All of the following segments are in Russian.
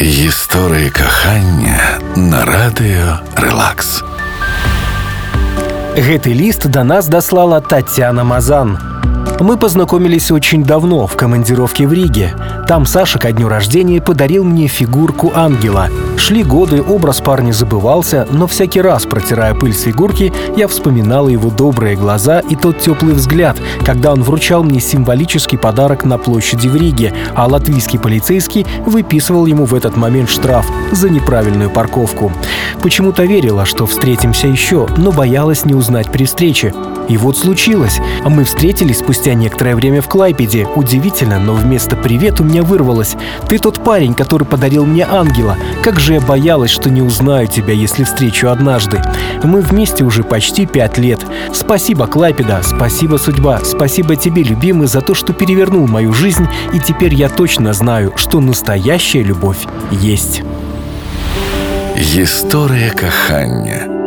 Гісторыі кахання на радыё Рэлакс. Гэты лист до нас дослала Татьяна Мазан. Мы познакомились очень давно в командировке в Риге. Там Саша ко дню рождения подарил мне фигурку ангела. Шли годы, образ парня забывался, но всякий раз, протирая пыль с фигурки, я вспоминала его добрые глаза и тот теплый взгляд, когда он вручал мне символический подарок на площади в Риге, а латвийский полицейский выписывал ему в этот момент штраф за неправильную парковку. Почему-то верила, что встретимся еще, но боялась не узнать при встрече. И вот случилось. Мы встретились спустя некоторое время в Клайпеде. Удивительно, но вместо «привет» у меня вырвалось «Ты тот парень, который подарил мне ангела. Как же я боялась, что не узнаю тебя, если встречу однажды. Мы вместе уже почти пять лет. Спасибо, Клайпеда, спасибо, судьба, спасибо тебе, любимый, за то, что перевернул мою жизнь, и теперь я точно знаю, что настоящая любовь есть». Гісторыя кахання.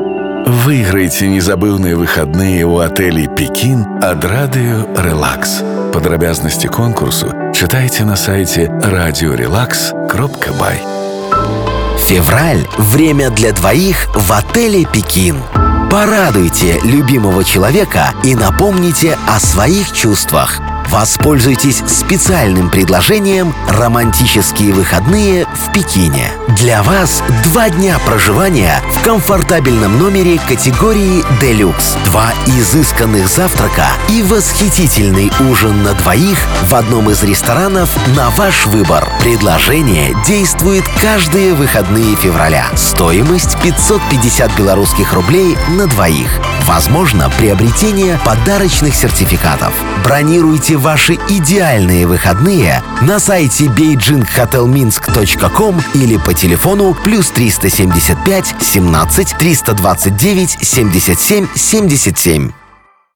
Выйграйце незабыўныя выхадныя ў атэлі Пекін ад радыё Рэлакс. Падрабязнасці конкурсу чытайце на сайте радиорелакс.бай. Февраль – время для двоих в отеле «Пекин». Порадуйте любимого человека и напомните о своих чувствах. Воспользуйтесь специальным предложением «Романтические выходные в Пекине». Для вас два дня проживания в комфортабельном номере категории «Делюкс», два изысканных завтрака и восхитительный ужин на двоих в одном из ресторанов на ваш выбор. Предложение действует каждые выходные февраля. Стоимость 550 белорусских рублей на двоих. Возможно приобретение подарочных сертификатов. Бронируйте ваши идеальные выходные на сайте beijinghotelminsk.com или по телефону плюс 375 17 329 77 77.